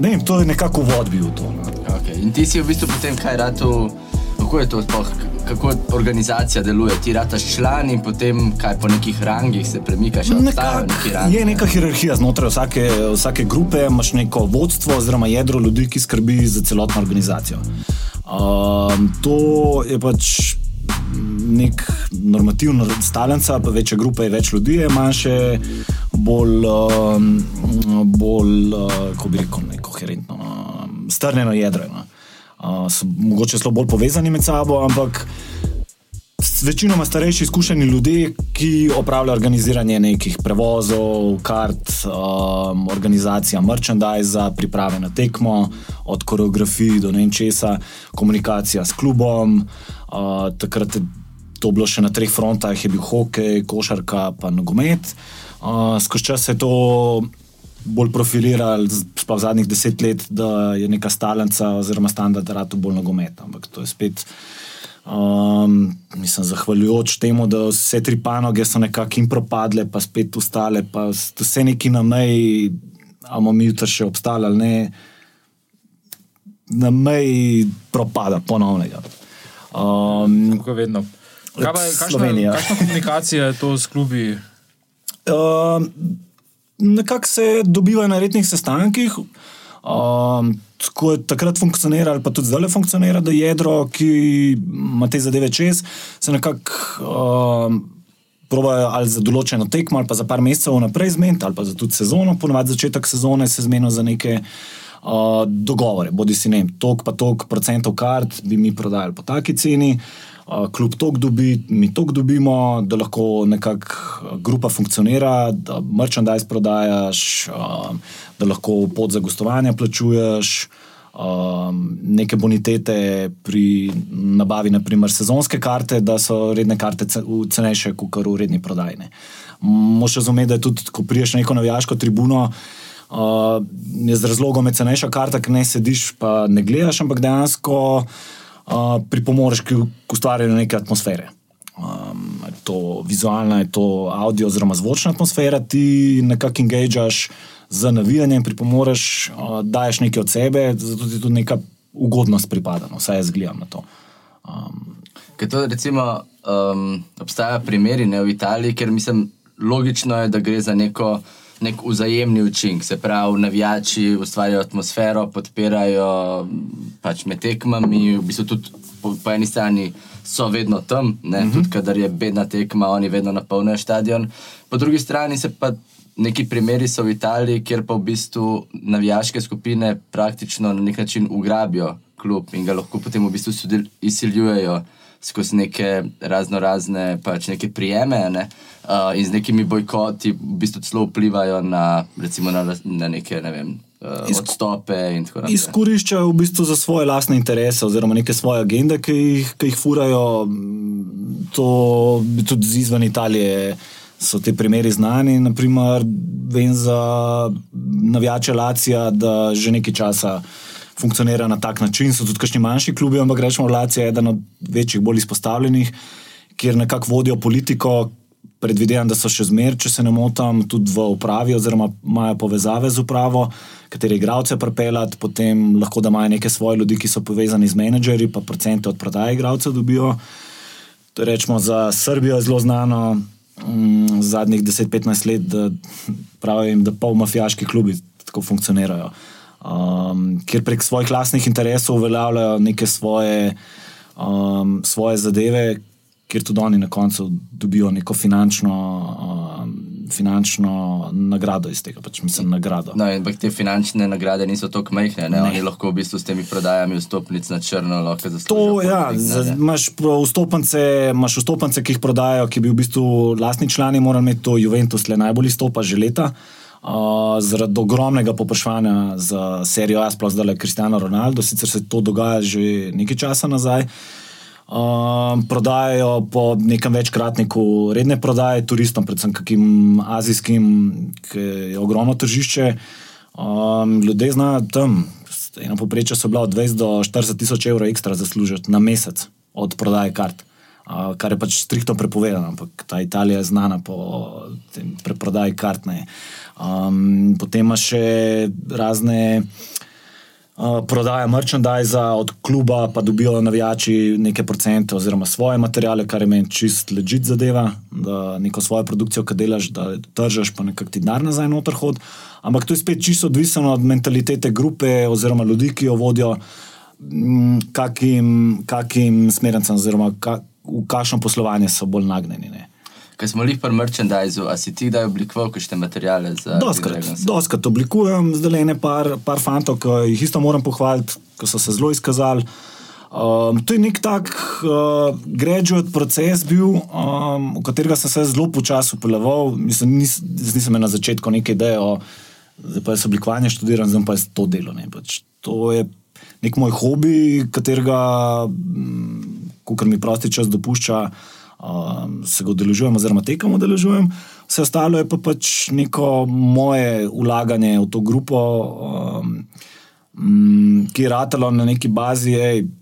ne vem, to je nekako vod bil to. No. Okay. In ti si v bistvu potem kaj rado, kako je to sploh? Kako organizacija deluje? Ti rataš član in potem kaj po nekih rangih se premikaš? Nekak, rang, je neka hierarhija znotraj vsake, vsake grupe, imaš neko vodstvo oziroma jedro ljudi, ki skrbi za celotno organizacijo. Um, to je pač nek normativno stalnica, pa večje grupe, več ljudi, je manjše, bolj, um, bolj uh, kako bi rekel, strnjeno jedro. No. Uh, so mogoče zelo bolj povezani med sabo, ampak večinoma starejši, izkušeni ljudje, ki opravljajo organiziranje nekih prevozov, kart, um, organizacija merchandisa, priprave na tekmo, od koreografij do nečesa, komunikacija s klubom. Uh, takrat je to bilo še na treh frontah, je bil hokej, košarka, pa nogomet. Uh, skozi čas je to bolj profiliralo, sploh zadnjih deset let, da je neka stalnica oziroma standard, to bolj nogomet. Ampak to je spet. Um, mislim, zahvaljujoč temu, da vse tri panoge so nekako jim propadle, pa spet ustale, pa vse neki na meji, ali mi jutri še obstali ali ne, na meji propada ponovnega. Um, Kako vedno. Kaj pa, Slovenija. Kakšna komunikacija je to s klubi? Um, nekako se dobivajo na rednih sestankih. Um, tako je takrat funkcioniralo, pa tudi zdaj funkcionira, da jedro, ki ima te zadeve čez, se nekako um, provajo ali za določeno tekmo, ali pa za par mesecev naprej zmeniti, ali pa za tudi sezono, ponovadi začetek sezone se zmenijo za neke uh, dogovore. Bodi si ne, tok pa tok procentov kart bi mi prodajali po taki ceni. Uh, kljub tok dobi, mi tok dobimo, da lahko nekako grupa funkcionira, da merchandise prodajaš, da lahko pot za gostovanje plačuješ, um, neke bonitete pri nabavi, naprimer sezonske karte, da so redne karte cenejše kot v redni prodajni. Moš razumeti, da je tudi, ko priješ na neko navijaško tribuno. Uh, je z razlogom je cenejša karta, ker ne sediš, pa ne gledaš, ampak dejansko uh, pripomoreš k ustvarjanju neke atmosfere. Um, je to vizualna, je to audio, oziroma zvočna atmosfera, ti nekako engageaš z navijanjem pripomoreš, daješ nekaj od sebe, zato ti tudi neka ugodnost pripada, no, vsaj jaz gledam na to. Um, to recimo, um, obstaja primeri ne, v Italiji, ker mislim, logično je, da gre za neko. Nek vzajemni učinek, se pravi, navijači ustvarjajo atmosfero, podpirajo pač med tekmami, v bistvu tudi po, po eni strani so vedno tam, uh mhm. -huh. tudi kadar je bedna tekma, oni vedno napolnijo stadion. Po drugi strani se pa neki primeri so v Italiji, kjer pa v bistvu navijaške skupine praktično na nek način ugrabijo klub in ga lahko potem v bistvu izsiljujejo skozi neke razno razne pač neke prijeme ne? uh, in z nekimi bojkoti v bistvu celo vplivajo na, recimo, na, na neke ne vem. Uh, odstope in tako naprej. Izkoriščajo v bistvu za svoje lastne interese, oziroma neke svoje agende, ki jih, ki jih furajo, to tudi izven Italije so ti primeri znani. Naprimer, vem za navijače Lacija, da že nekaj časa funkcionira na tak način. So tudi kakšni manjši klubi, ampak rečemo, Lacija je eden od večjih, bolj izpostavljenih, kjer nekako vodijo politiko. Predvidevam, da so še zmeraj, če se ne motim, tudi v upravi, oziroma imajo povezave z upravo, katere igralce pripeljati, potem lahko da imajo neke svoje ljudi, ki so povezani z menedžerji, pa procente od prodaje igralcev dobijo. To je rečemo za Srbijo zelo znano, um, zadnjih 10-15 let, da pravim, da pol mafijaški klubi tako funkcionirajo. Um, ker prek svojih lastnih interesov uveljavljajo neke svoje, um, svoje zadeve, kjer tudi oni na koncu dobijo neko finančno. Um, finančno nagrado iz tega, pač mislim, nagrado. No, ampak te finančne nagrade niso tako majhne, ne? ne. Oni lahko v bistvu s temi prodajami vstopnic na črno lahko zaslužijo. To, ja, imaš vstopnice, imaš vstopnice, ki jih prodajajo, ki bi v bistvu lastni člani morali imeti to Juventus, le najbolj izstopa že leta. Uh, zaradi ogromnega popraševanja za serijo A, sploh zdaj le Kristijana Ronaldo, sicer se to dogaja že nekaj časa nazaj. Uh, prodajajo po nekem večkratniku redne prodaje turistom, predvsem kakim azijskim, ki je ogromno tržišče. Um, ljudje znajo tam, eno poprečje so bila od 20 do 40 tisoč evrov ekstra zaslužiti na mesec od prodaje kart. Uh, kar je pač striktno prepovedano, ampak ta Italija je znana po preprodaji kart. Um, potem ima še razne uh, prodaja merchandise od kluba, pa dobijo navijači neke procente oziroma svoje materiale, kar je meni čist ležit zadeva, da neko svojo produkcijo, ki delaš, da držaš, pa nekako ti denar nazaj noter hod. Ampak to je spet čisto odvisno od mentalitete grupe oziroma ljudi, ki jo vodijo, kakim, kakim smernicam oziroma ka, v kakšno poslovanje so bolj nagnjeni. Ne. Ker smo jih pri merchandiseu, a si ti kdaj oblikoval kakšne materiale za Doskrat, doskrat oblikujem, zdaj le par, par fantov, ki jih isto moram pohvaliti, ki so se zelo izkazali. Um, to je nek tak uh, graduate proces, bil, um, v katerega sem se zelo počasi upeleval. Mislim, nis, nisem na začetku neke ideje, da pa je oblikovanje študiral, zdaj pa je to delo. Ne. Pač to je nek moj hobi, katerega, mm, ko mi prosti čas dopušča um, se ga udeležujem, oziroma tekamo udeležujem. Vse ostalo je pa pač neko moje ulaganje v to grupo, um, um, ki je ratalo na neki bazi,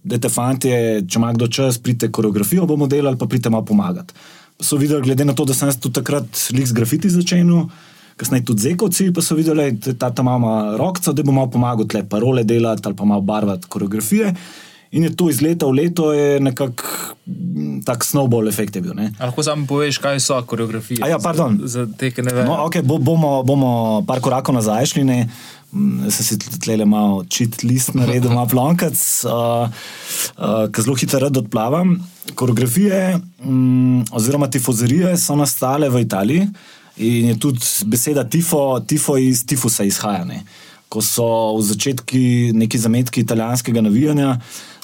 da te fanti, če ima kdo čas, pridite koreografijo, bomo delali, pa pridite malo pomagati. So videli, glede na to, da sem tudi takrat lik z grafiti začel. Kasneje tudi zekovci, pa so videli, da ta ta mama rokca, da bo malo pomagal tle parole delati ali pa malo barvati koreografije. In je to iz leta v leto nekako mm, tak snowball efekt je bil. Lahko samo poveš, kaj so koreografije. Ja, pardon. Za, za te, ki ne vemo. No, okay, bo, bomo, bomo par korakov nazaj šli. Ne? Mm, sem si tukaj malo čit list naredil, malo plonkac, uh, uh, ki zelo hitro odplavam. Koreografije um, oziroma tifozerije so nastale v Italiji in je tudi beseda tifo, tifo iz tifusa izhaja. Ne? Ko so v začetku neki zametki italijanskega navijanja,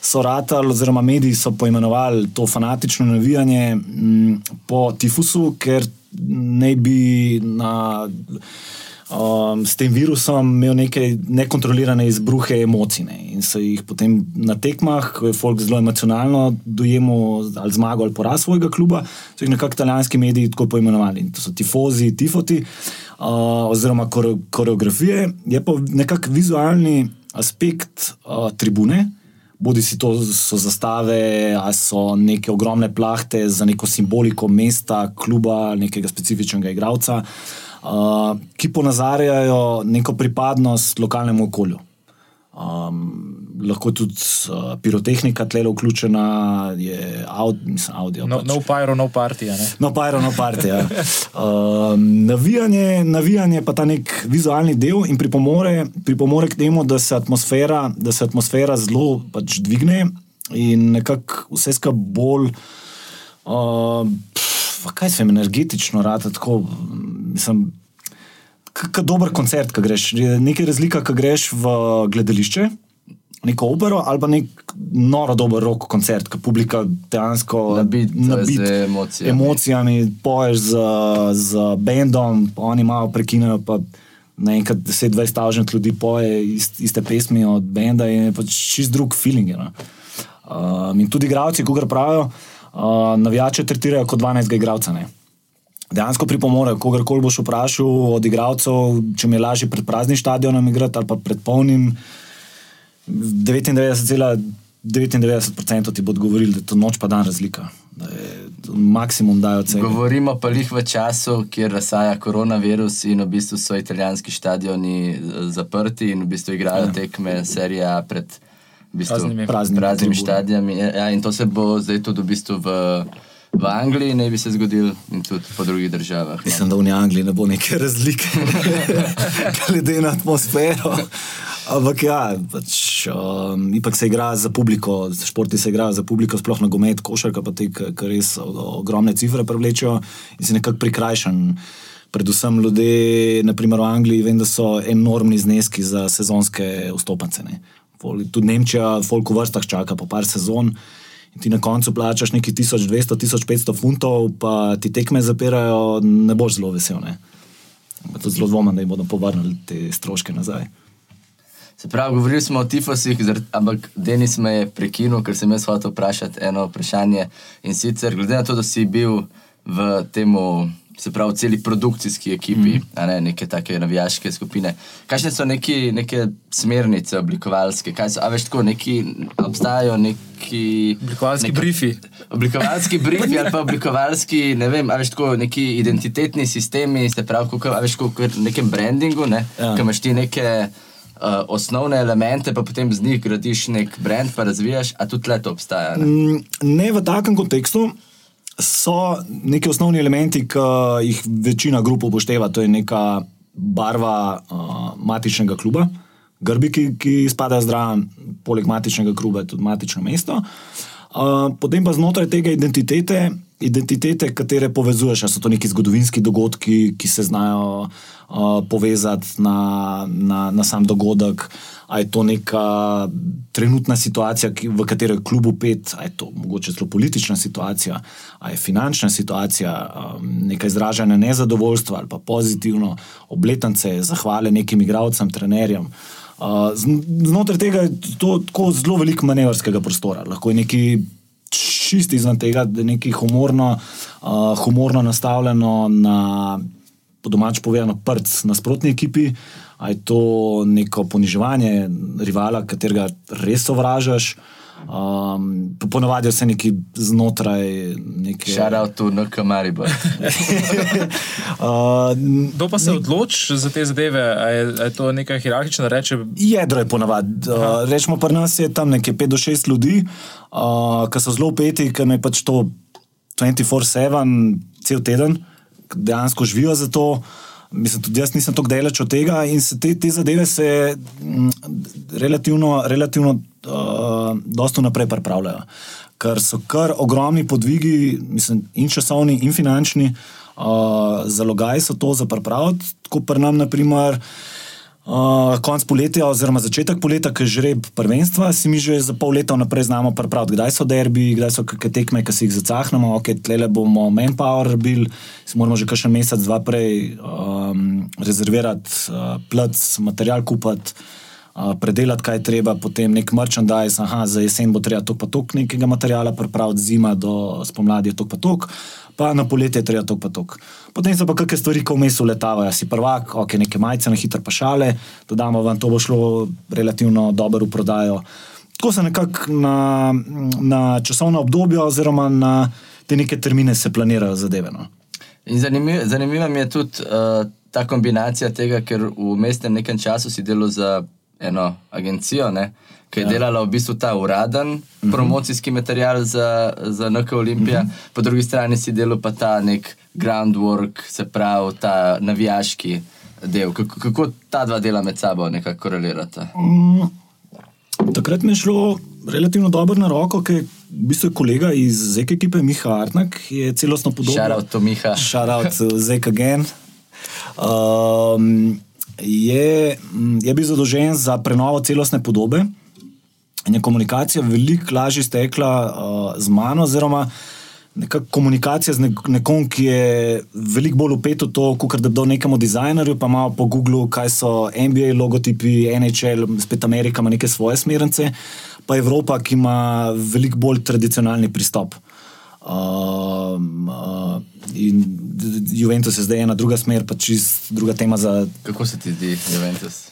so ratali, oziroma mediji so poimenovali to fanatično navijanje m, mm, po tifusu, ker ne bi na, um, s tem virusom imel neke nekontrolirane izbruhe emocij. Ne. In so jih potem na tekmah, ko je folk zelo emocionalno dojemal ali zmagal ali poraz svojega kluba, so jih nekako italijanski mediji tako poimenovali. In to so tifozi, tifoti. Uh, oziroma, koreografije, je pa nekako vizualni aspekt uh, tribune, bodi si to so zastave, ali so neke ogromne plahte za neko simboliko mesta, kluba, nekega specifičnega igralca, uh, ki ponazarjajo neko pripadnost lokalnemu okolju. Um, lahko tudi uh, pirotehnika tle vključena, je aud, mislim, audio. No, pač. no pyro, no party. No pyro, no party. Ja. um, navijanje, navijanje pa ta nek vizualni del in pripomore, pripomore k temu, da se atmosfera, da se atmosfera zelo pač dvigne in nekako vse skupaj bolj. Uh, pf, kaj se jim energetično rade, tako mislim kot dober koncert, ki greš. Nekaj razlika, ki greš v gledališče, neko opero ali pa nek noro dober rok koncert, ki publika dejansko nabit z emocijami. emocijami, poješ z, z bendom, oni malo prekinejo. Naenkrat 10-20 stavžnih ljudi poje ist, iste pesmi od benda in je pač čist drug feeling. No. Um, in tudi igravci, ko ga pravijo, uh, navijače tretirajo kot 12 igralcev dejansko pripomore. Kogarkoli boš vprašal od igralcev, če mi je lažje pred praznim stadionom igrati ali pa pred polnim, 99,99% ti bo odgovoril, da je to noč pa dan razlika. Maksimum dajo cel. Govorimo pa jih v času, kjer razsaja koronavirus in v bistvu so italijanski stadioni eh, zaprti in v bistvu igrajo ja. tekme serija pred v bistvu, praznimi, praznimi, praznimi stadioni. Ja, in to se bo zdaj tudi v bistvu v v Angliji ne bi se zgodil in tudi po drugih državah. No. Mislim, da v Angliji ne bo neke razlike, glede na atmosfero. Ampak ja, pač, um, ipak se igra za publiko, športi se igrajo za publiko, sploh na gomet, košarka pa te, ki res ogromne cifre privlečejo in si nekako prikrajšan. Predvsem ljudje, naprimer v Angliji, vem, da so enormni zneski za sezonske vstopnice. Tudi Nemčija, folk v vrstah čaka po par sezon in ti na koncu plačaš neki 1200-1500 funtov, pa ti tekme zapirajo, ne boš zelo vesel. Ne? To zelo dvomim, da jim bodo povrnili te stroške nazaj. Se pravi, govorili smo o tifosih, ampak Denis me je prekinil, ker sem jaz hotel vprašati eno vprašanje. In sicer, glede na to, da si bil v tem se pravi, celi produkcijski ekipi, mm. ne neke take navijaške skupine. Kakšne so neki, neke smernice oblikovalske? So, a veš, tako neki obstajajo neki. Oblikovalski neka, briefi. Oblikovalski briefi ali pa oblikovalski, ne vem, a veš, tako neki identitetni sistemi, se pravi, kako, a veš, kako v nekem brandingu, ne, ja. kam imaš ti neke uh, osnovne elemente, pa potem z njih gradiš nek brand, pa razvijaš, a tudi le to obstaja. Ne? Mm, ne v takem kontekstu. So neki osnovni elementi, ki jih večina grup upošteva, to je neka barva uh, matičnega kluba, grbi, ki, ki spadajo zraven, poleg matičnega kluba, tudi matično mesto. Uh, potem pa znotraj tega identitete identitete, katere povezuješ, so to neki zgodovinski dogodki, ki se znajo uh, povezati na, na, na sam dogodek, ali je to neka trenutna situacija, ki, v kateri je klubu pet, ali je to mogoče zelo politična situacija, ali je finančna situacija, um, nekaj izražanja nezadovoljstva ali pa pozitivno, obletance, zahvale nekim igravcem, trenerjem. Uh, znotraj tega je to tako zelo veliko manevrskega prostora. Lahko je neki čist izven tega, da je nekaj humorno, uh, humorno nastavljeno na, po domač povedano, prst nasprotni ekipi, ali je to neko poniževanje rivala, katerega res sovražaš. Um, Ponovadi se neki znotraj. Šarav tu, no, kamari bo. Kdo pa se odloči za te zadeve? Je, je to neka hierarhična reč? Jedro je ponavadi. Uh, rečemo, pri nas je tam nekaj 5 do 6 ljudi, uh, ki so zelo upeti, ker je pač to 24-7, cel teden, dejansko živijo za to. Mislim, tudi jaz nisem tako daleč od tega in se te, te zadeve se m, relativno, relativno uh, dosta naprej pripravljajo. Ker so kar ogromni podvigi, mislim, in časovni, in finančni, uh, zalogaj so to za pripraviti, kot pri nam, naprimer. Uh, konc poletja, oziroma začetek poletja, ki je žreb prvenstva, si mi že za pol leta vnaprej znamo pripraviti, kdaj so derbi, kdaj so kakšne tekme, ki si jih zacahnemo, ok, tle bomo manpower bil, si moramo že kakšen mesec, dva prej um, rezervirati uh, plc, material kupiti, predelati, kaj je treba, potem nek merchandise, aha, za jesen bo treba to pa tok nekega materiala pripraviti, zima do spomladi je to pa tok pa na poletje je treba tok pa tok. Potem so pa kakšne stvari, ko vmes uletavajo, si prvak, ok, neke majice na hitro pa šale, dodamo vam, to bo šlo relativno dobro v prodajo. Tako se nekako na, na časovno obdobje oziroma na te neke termine se planirajo zadeve. No. Zanimiva zanimiv mi je tudi uh, ta kombinacija tega, ker v mestnem nekem času si delal za eno agencijo, ne, ki je ja. delala v bistvu ta uraden uh mhm. -huh. promocijski material za, za NK Olimpija, uh mhm. -huh. po drugi strani si delal pa ta nek groundwork, se pravi ta navijaški del. Kako, kako ta dva dela med sabo nekako korelirata? Um, takrat mi je šlo relativno dobro na roko, ker v bistvu kolega iz ZEK ekipe Miha Artnak je celostno podoben. Šarout to Miha. Šarout ZEK again. Um, je, je bil zadolžen za prenovo celostne podobe in je komunikacija veliko lažje stekla uh, z mano, oziroma komunikacija z nekom, ki je veliko bolj upet v to, kot da bi dal nekemu dizajnerju, pa malo po Googlu, kaj so NBA logotipi, NHL, spet Amerika ima neke svoje smernice, pa Evropa, ki ima veliko bolj tradicionalni pristop. Uh, uh, in Juventus je zdaj ena druga smer, pa čist druga tema. Za... Kako se ti zdi Juventus?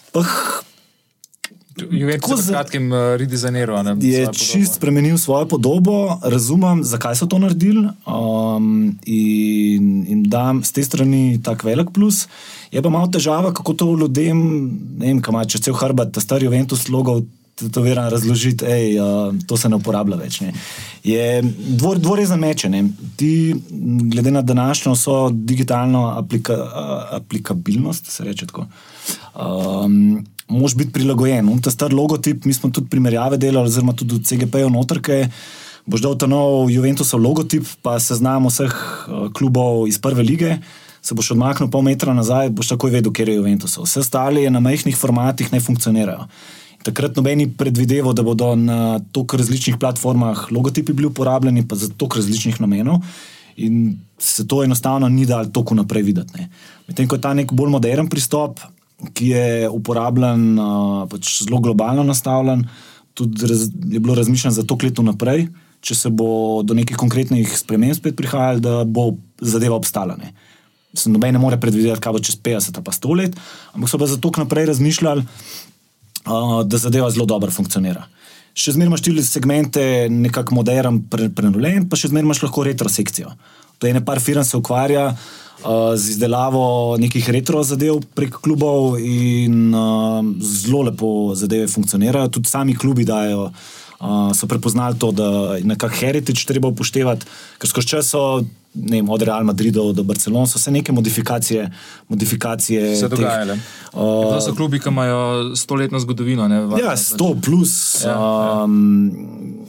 Juventus je z kratkim uh, redizajniral. Je čist spremenil svojo podobo, razumem, zakaj so to naredili. Um, in, in da z te strani tako velik plus. Je pa malo težava, kako to ljudem, ne vem, kam če cel hrbet, ta stari Juventus logov to verjam razložiti, ej, uh, to se ne uporablja več. Ne. Je dvor, dvorezen meče. Ne. Ti, glede na današnjo so digitalno aplika, uh, aplikabilnost, se reče tako. Um, Moš biti prilagojen. Un, ta star logotip, mi smo tudi primerjave delali, oziroma tudi CGP-jev notrke. Boš dal ta nov Juventusov logotip, pa se znamo vseh uh, klubov iz prve lige. Se boš odmaknil pol metra nazaj, boš takoj vedel, kje je Juventus. Vse ostale na majhnih formatih ne funkcionirajo. Takrat nobeni predvideval, da bodo na toliko različnih platformah logotipi bili uporabljeni, pa za toliko različnih namenov. In se to enostavno ni dal tako naprej videti. Medtem ko je ta nek bolj modern pristop, ki je uporabljen, pač zelo globalno nastavljen, tudi raz, je bilo razmišljeno za to leto naprej, če se bo do nekih konkretnih sprememb spet prihajalo, da bo zadeva obstala. Ne. Noben ne more predvideti, kaj bo čez 50 ali 100 let, ampak so pa za to naprej razmišljali, da zadeva zelo dobro funkcionira. Še zmeraj imaš štiri segmente, nekako modern, pre, prenulen, pa še zmeraj imaš lahko retro sekcijo. To je ena par firm, se ukvarja uh, z izdelavo nekih retro zadev prek klubov in uh, zelo lepo zadeve funkcionirajo. Tudi sami klubi dajo. So prepoznali to, da je nekako heritage treba upoštevati, ker skozi čas so vem, od Real Madrida do Barcelona, so se neke modifikacije. modifikacije se dogajajo. Uh, to so klubi, ki imajo stoletno zgodovino. Ne, ja, sto plus. Ja, um,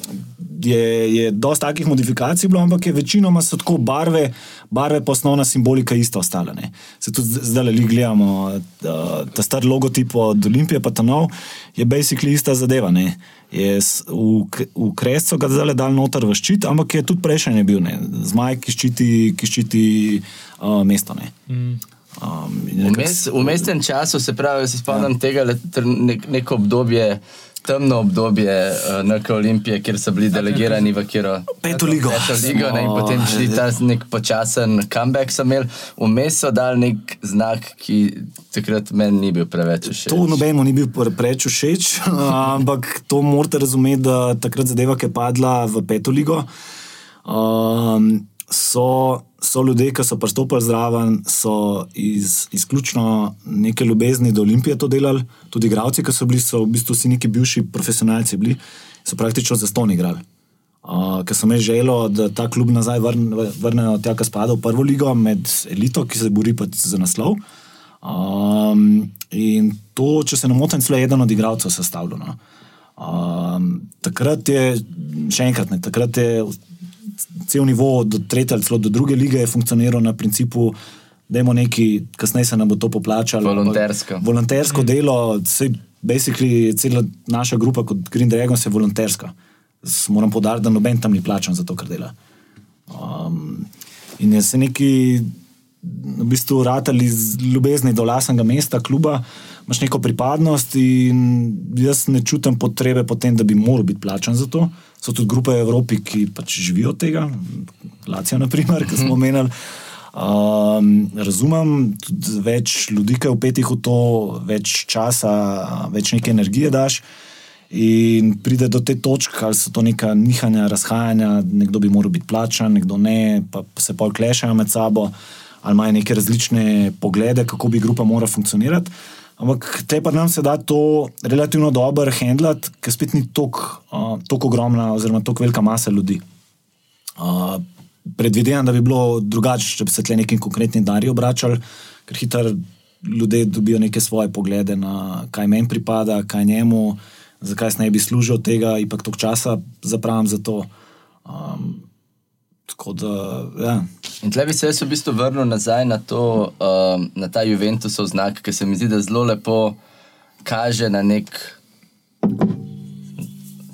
ja. Je, je dosta takih modifikacij bilo, ampak je večinoma so tako barve, barve pa osnovna simbolika ista ostala. Ne. Se tudi zdaj le gledamo, uh, ta star logotip od Olimpije, pa ta nov, je basically ista zadeva. Ne je v, v krescu ga zdaj dal noter v ščit, ampak je tudi prejšnji bil, ne? zmaj, ki ščiti, ki ščiti uh, mesto. Ne? Mm. Um, v mestnem času, se pravi, se spomnim ja. tega, nek, neko obdobje temno obdobje uh, NK Olimpije, kjer so bili delegirani v Kiro. Peto ligo. Peto ligo ne, in potem šli ta nek počasen comeback. Vmes so dal nek znak, ki takrat meni ni bil preveč všeč. To nobeno ni bil preveč všeč, ampak to morate razumeti, da takrat zadeva, ki je padla v peto ligo. Um, so, so ljudje, ki so pristopili zraven, so iz, izključno neke ljubezni do Olimpije to delali, tudi igravci, ki so bili, so v bistvu vsi neki bivši profesionalci, bili, so praktično za ston igrali. Uh, ker sem jaz želel, da ta klub nazaj vrnejo, vrne tja, ki spada v prvo ligo, med elito, ki se bori za naslov. Um, in to, če se ne motim, je eden od igralcev sestavljeno. Um, takrat je, še enkrat, ne, takrat je cel nivo, do tretje ali celo do druge lige, je funkcioniral na principu, da je nekaj, kasneje se nam bo to poplačalo. Volontersko. Volontersko mm. delo, vse, basically, cela naša grupa kot Green Dragon je volonterska. Moram podariti, da noben tam ni plačan za to, kar dela. Um, in je se neki, v bistvu, ratali z ljubezni do lasnega mesta, kluba imaš neko pripadnost in jaz ne čutim potrebe po tem, da bi moral biti plačan za to. So tudi grupe v Evropi, ki pač živijo od tega, Lacija, naprimer, ki smo omenjali. Um, razumem, tudi več ljudi, ki je upetih v to, več časa, več neke energije daš. In pride do te točke, ali so to neka nihanja, razhajanja, nekdo bi moral biti plačan, nekdo ne, pa se pa klešajo med sabo, ali imajo neke različne poglede, kako bi grupa morala funkcionirati. Ampak te pa nam se da to relativno dobro handlati, ker spet ni tako uh, ogromna, oziroma tako velika masa ljudi. Uh, predvidevam, da bi bilo drugače, če bi se tle neki konkretni dari obračali, ker hitro ljudje dobijo neke svoje poglede na kaj meni pripada, kaj njemu, zakaj se ne bi služil tega, in pa toliko časa zapravim za to. Um, tako da, ja. In tle bi se jaz v bistvu vrnil nazaj na, to, um, na ta Juventusov znak, ki se mi zdi, da zelo lepo kaže na nek.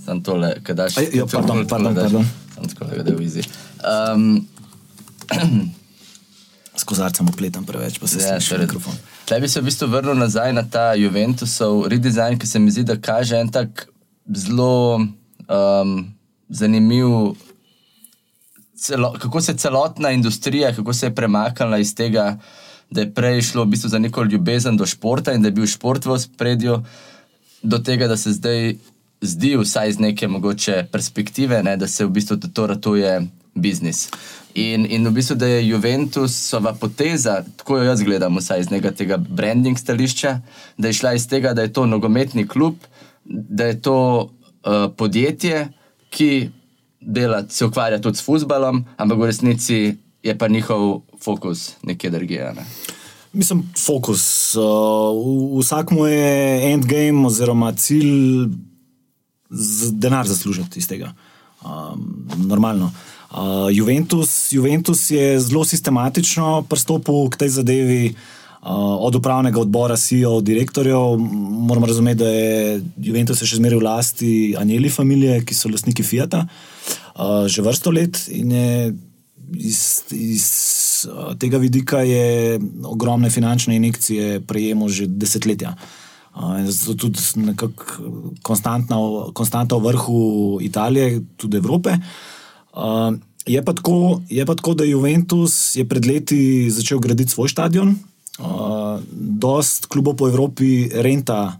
Sam tole, kaj daš. Ja, pardon, pardon, pardon. Sam tole, da je v izi. Um, S kozarcem opletam preveč, pa se ja, še mikrofon. Tle bi se v bistvu vrnil nazaj na ta Juventusov redesign, ki se mi zdi, da kaže en tak zelo um, zanimiv celo, kako se je celotna industrija, kako se je premaknila iz tega, da je prej šlo v bistvu za neko ljubezen do športa in da je bil šport v spredju, do tega, da se zdaj zdi, vsaj iz neke mogoče perspektive, ne, da se v bistvu to ratuje biznis. In, in v bistvu, da je Juventusova poteza, tako jo jaz gledam, vsaj iz tega branding stališča, da je šla iz tega, da je to nogometni klub, da je to uh, podjetje, ki delati, se ukvarja tudi s futbalom, ampak v resnici je pa njihov fokus nekje drugje. Ne? Mislim, fokus. Uh, vsak mu je endgame oziroma cilj z denar zaslužiti iz tega. Um, normalno. Uh, Juventus, Juventus je zelo sistematično pristopil k tej zadevi. Od upravnega odbora, CEO, direktorjev, moramo razumeti, da je Juventus še zmeraj v lasti Anjeli familije, ki so lastniki Fiata. Uh, že vrsto let in je iz, iz tega vidika je ogromne finančne injekcije prejemo že desetletja. Zato tudi nekako konstantna v vrhu Italije, tudi Evrope. Je pa, tako, je pa tako, da je Juventus je pred leti začel graditi svoj stadion. Dost klubov po Evropi renta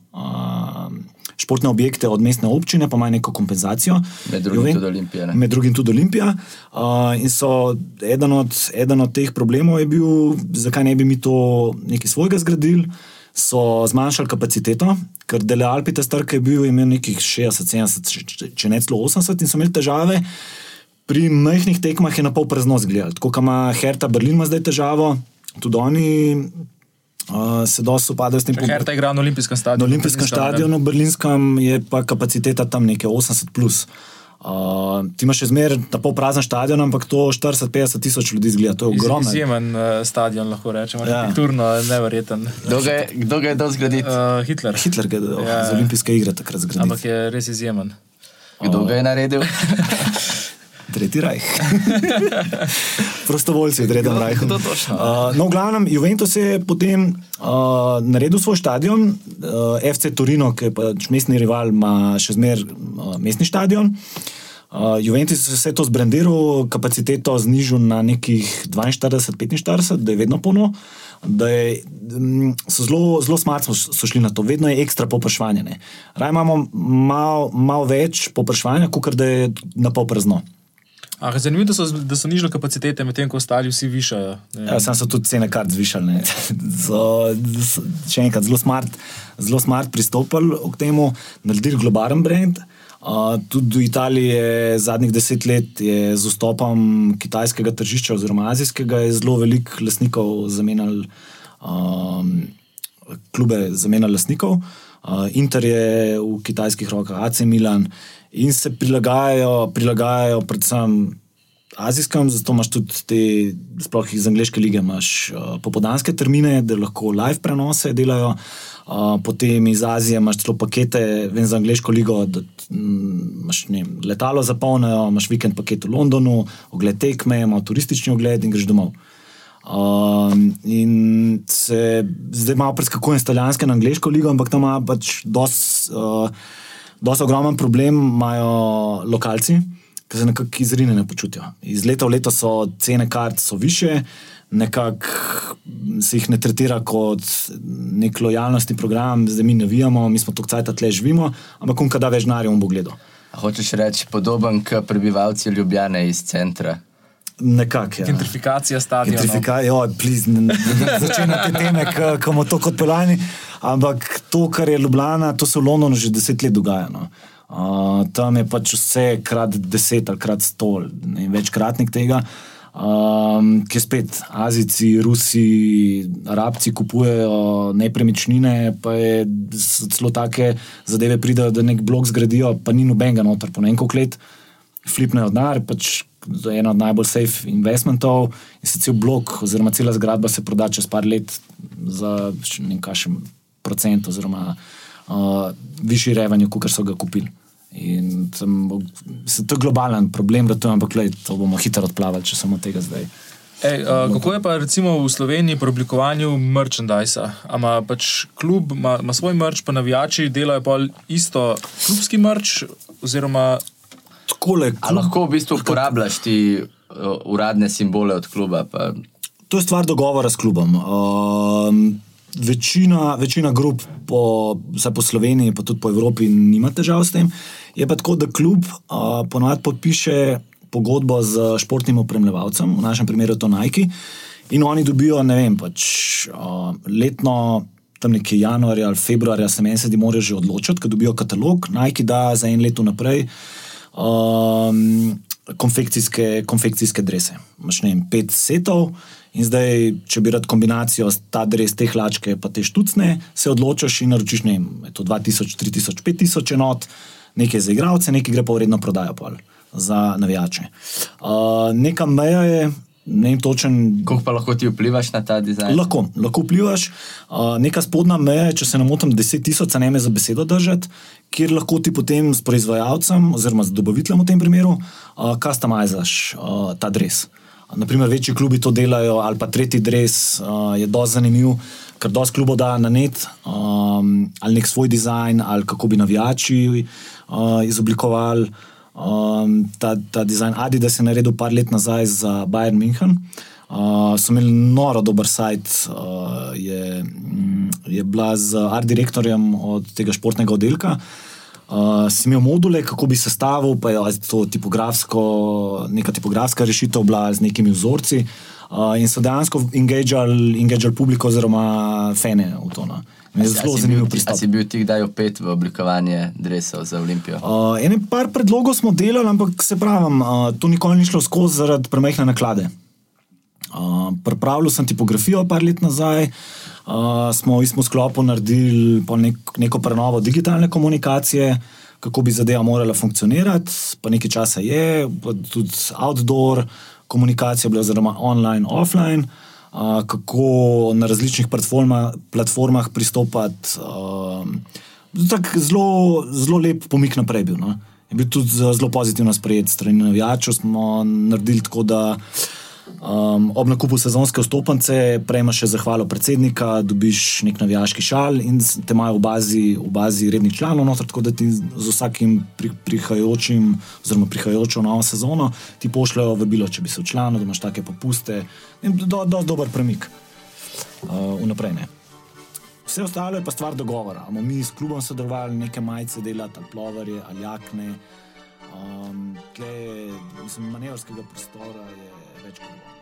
športne objekte od mestne občine, pa imajo neko kompenzacijo. Med drugim Juven, tudi Olimpija. Ne? Med drugim tudi Olimpija. Uh, in so eden od, eden od teh problemov je bil, zakaj ne bi mi to nekaj svojega zgradili. So zmanjšali kapaciteto, ker Dele Alpi, ta strk je bil imel nekih 60, 70, če ne celo 80, in so imeli težave. Pri majhnih tekmah je na pol prazno zgledal. Tako ima Herta Berlin, ima zdaj težavo, tudi oni uh, se dosto upadajo s tem. Herta igra na olimpijskem stadionu. Na olimpijskem stadionu, v Berlinskem je pa kapaciteta tam nekaj 80. Plus. Uh, ti imaš še zmeraj ta pol prazen stadion, ampak to 40-50 tisoč ljudi zgleda, to je ogromno. Izjemen uh, stadion, lahko rečemo, ja. arhitekturno, nevreten. Kdo ga je dal zgraditi? Uh, Hitler. Hitler je dal ja. za olimpijske igre takrat zgraditi. Ampak je res izjemen. Kdo ga je naredil? Tretji raj. Prostovoljci, tretji raj. Uh, no, v glavnem, Juventus je potem uh, naredil svoj stadion, uh, FC Torino, ki je pač mestni rival, ima še zmeraj uh, mestni stadion. Uh, Juventus je vse to zbrandiral, kapaciteto znižal na nekih 42-45, da je vedno polno. Da je, so zelo, zelo smartno so šli na to, vedno je ekstra popraševanje. Raj imamo malo mal več popraševanja, kot da je na pol prazno. Ah, zanimivo je, da, da so nižale kapacitete, medtem ko ostali vsi višajo. Ja, sam so tudi cene kart zvišali. so, še enkrat, zelo smart, zelo smart pristopili k temu, naredili globalen brand. Uh, tudi v Italiji je zadnjih deset let z vstopom kitajskega tržišča oziroma azijskega zelo veliko lasnikov zamenjali, um, klube zamenjali lasnikov. Uh, Inter je v kitajskih rokah, AC Milan in se prilagajajo, prilagajajo predvsem azijskim, zato imaš tudi te, sploh iz angleške lige, imaš uh, popodanske termine, da lahko live prenose delajo. Uh, potem iz Azije imaš celo pakete, vem za angliško ligo, da mm, imaš ne, letalo zapolnijo, imaš vikend paket v Londonu, ogled tekme, imaš turistični ogled in greš domov. Uh, in se zdaj malo preskakujem iz italijanske na angliško ligo, ampak tam ima pač dosti. Uh, Dosta ogromen problem imajo lokalci, ki se nekako izrinjene počutijo. Iz leta v leto so cene kart so više, nekako se jih ne tretira kot nek lojalnostni program, zdaj mi ne vijamo, mi smo tukaj cajt tle živimo, ampak kom kada več narjo on bo gledal. Hočeš reči podoben kot prebivalci Ljubljane iz centra? Nekako. Ja. Gentrifikacija stadiona. Gentrifikacija, ojoj, začenjate teme, ki imamo to kot pelani. Ampak to, kar je Ljubljana, to se v Londonu že deset let dogaja. No. Uh, tam je pač vse krat deset ali krat sto, ne večkratnik tega. Um, ki spet Azijci, Rusi, Arabci kupujejo nepremičnine, pa je celo take zadeve pridajo, da nek blok zgradijo, pa ni nobenega noter, po nekaj let flipnejo denar, pač za eno od najbolj safe investmentov in se cel blok oziroma cela zgradba se proda čez par let za nekaj procent oziroma uh, višji revenue, kot so ga kupili. In tam, se, to je globalen problem, da to, ampak, lej, to bomo hitro odplavali, če samo tega zdaj. Ej, uh, kako je pa recimo v Sloveniji pri oblikovanju merchandisa? Ima pač klub, ima svoj merch, pa navijači delajo pa isto klubski merch, oziroma Takole, klub, lahko v bistvu uporabljaš ti uh, uradne simbole od kluba? Pa... To je stvar dogovora s klubom. Uh, večina, večina grup, po, vsaj po Sloveniji, pa tudi po Evropi, nima težav s tem. Je pa tako, da klub uh, ponovadi podpiše pogodbo z športnim opremljevalcem, v našem primeru to Nike, in oni dobijo, ne vem, pač uh, letno. Tam nekje januarja ali februarja se meni da morajo že odločiti, ker dobijo katalog, Nike da za en leto naprej um, konfekcijske, konfekcijske drese. Imáš ne vem, pet setov, In zdaj, če bi rad kombinacijo ta dres, te hlačke, pa te štucne, se odločiš in naročiš ne, 2000, 3000, 5000 enot, nekaj za igralce, nekaj gre pa vredno prodajo pol za navijače. Uh, neka meja je. Ne vem točen. Kako pa lahko ti vplivaš na ta dizajn? Lahko, lahko vplivaš. Uh, neka spodnja meja, če se ne motim, 10 tisoč, ne me za besedo držati, kjer lahko ti potem s proizvajalcem oziroma z dobaviteljem v tem primeru uh, customizaš uh, ta dres. Naprimer, večji klubi to delajo, ali pa tretji dres uh, je dosti zanimiv, ker dosti klubov da na net, um, ali nek svoj dizajn, ali kako bi navijači uh, izoblikovali. Um, ta, ta dizajn Adidas je naredil par let nazaj za Bayern München. Uh, so imeli noro dober sajt, uh, je, je bila z art direktorjem od tega športnega oddelka. Uh, si imel module, kako bi sestavil, pa je to tipografsko, neka tipografska rešitev bila z nekimi vzorci. Uh, in so dejansko engageali publiko oziroma fene v to. No. Je zelo zanimiv pristop. Si bil ti kdaj opet v oblikovanje drevesov za Olimpijo? Uh, ene par predlogov smo delali, ampak se pravim, uh, to nikoli ni šlo skozi zaradi premehne naklade. Uh, Pripravljal sem tipografijo par let nazaj, uh, smo v istem sklopu naredili nek, neko prenovo digitalne komunikacije, kako bi zadeva morala funkcionirati, pa nekaj časa je, tudi outdoor komunikacija, oziroma online, offline, kako na različnih platforma, platformah pristopati. Uh, zelo, zelo lep pomik naprej bil. No? Je bil tudi zelo pozitivno sprejet strani navijačev. Smo naredili tako, da Um, ob nakupu sezonske vstopnice prejmeš še zahvalo predsednika, dobiš nek navijaški šal in te imajo v bazi, v bazi rednih članov, noter, tako da ti z vsakim pri, prihajajočim, oziroma prihajajočo novo sezono ti pošljajo vabilo, če bi se včlanil, da imaš take popuste. In do, do, dober premik uh, vnaprej. Ne. Vse ostalo je pa stvar dogovora. Amo mi s klubom sodelovali, neke majice delati, plovarje ali jakne. Um, tle, mislim, manevrskega prostora je več kot dovolj.